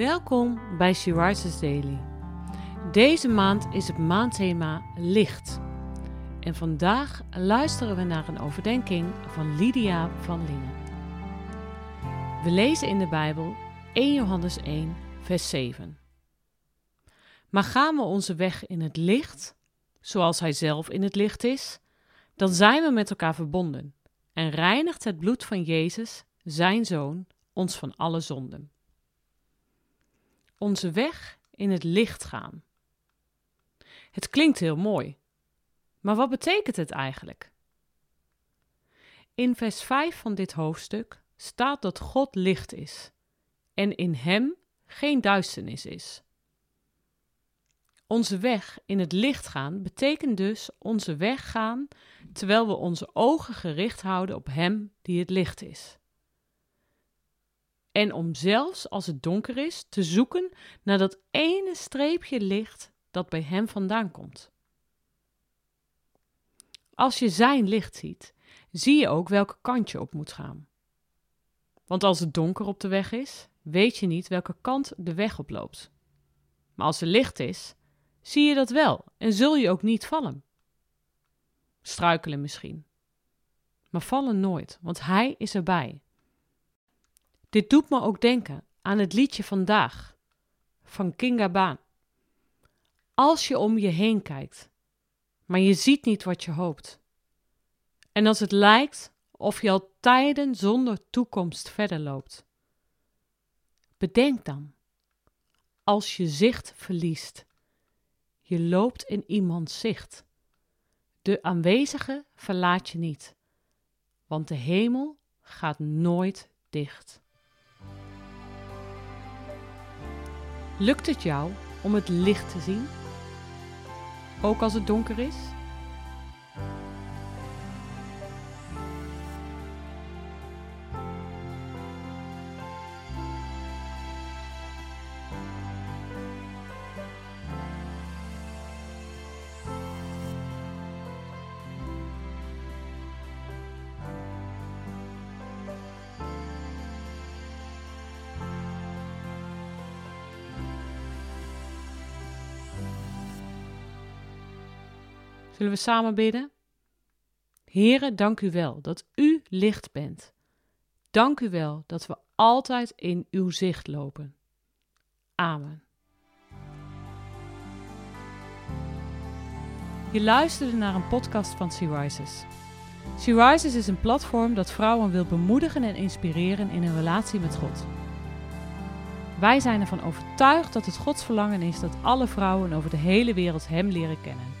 Welkom bij She Rises Daily. Deze maand is het maandthema licht. En vandaag luisteren we naar een overdenking van Lydia van Lingen. We lezen in de Bijbel 1 Johannes 1, vers 7. Maar gaan we onze weg in het licht, zoals Hij zelf in het licht is, dan zijn we met elkaar verbonden en reinigt het bloed van Jezus, Zijn Zoon, ons van alle zonden onze weg in het licht gaan. Het klinkt heel mooi, maar wat betekent het eigenlijk? In vers 5 van dit hoofdstuk staat dat God licht is en in Hem geen duisternis is. Onze weg in het licht gaan betekent dus onze weg gaan terwijl we onze ogen gericht houden op Hem die het licht is en om zelfs als het donker is te zoeken naar dat ene streepje licht dat bij hem vandaan komt. Als je zijn licht ziet, zie je ook welke kant je op moet gaan. Want als het donker op de weg is, weet je niet welke kant de weg oploopt. Maar als er licht is, zie je dat wel en zul je ook niet vallen. Struikelen misschien. Maar vallen nooit, want hij is erbij. Dit doet me ook denken aan het liedje vandaag van Kinga Baan. Als je om je heen kijkt, maar je ziet niet wat je hoopt. En als het lijkt of je al tijden zonder toekomst verder loopt. Bedenk dan, als je zicht verliest, je loopt in iemands zicht. De aanwezige verlaat je niet, want de hemel gaat nooit dicht. Lukt het jou om het licht te zien? Ook als het donker is? Zullen we samen bidden? Heren, dank u wel dat u licht bent. Dank u wel dat we altijd in uw zicht lopen. Amen. Je luisterde naar een podcast van Sea Rises. Sea Rises is een platform dat vrouwen wil bemoedigen en inspireren in hun relatie met God. Wij zijn ervan overtuigd dat het Gods verlangen is dat alle vrouwen over de hele wereld Hem leren kennen.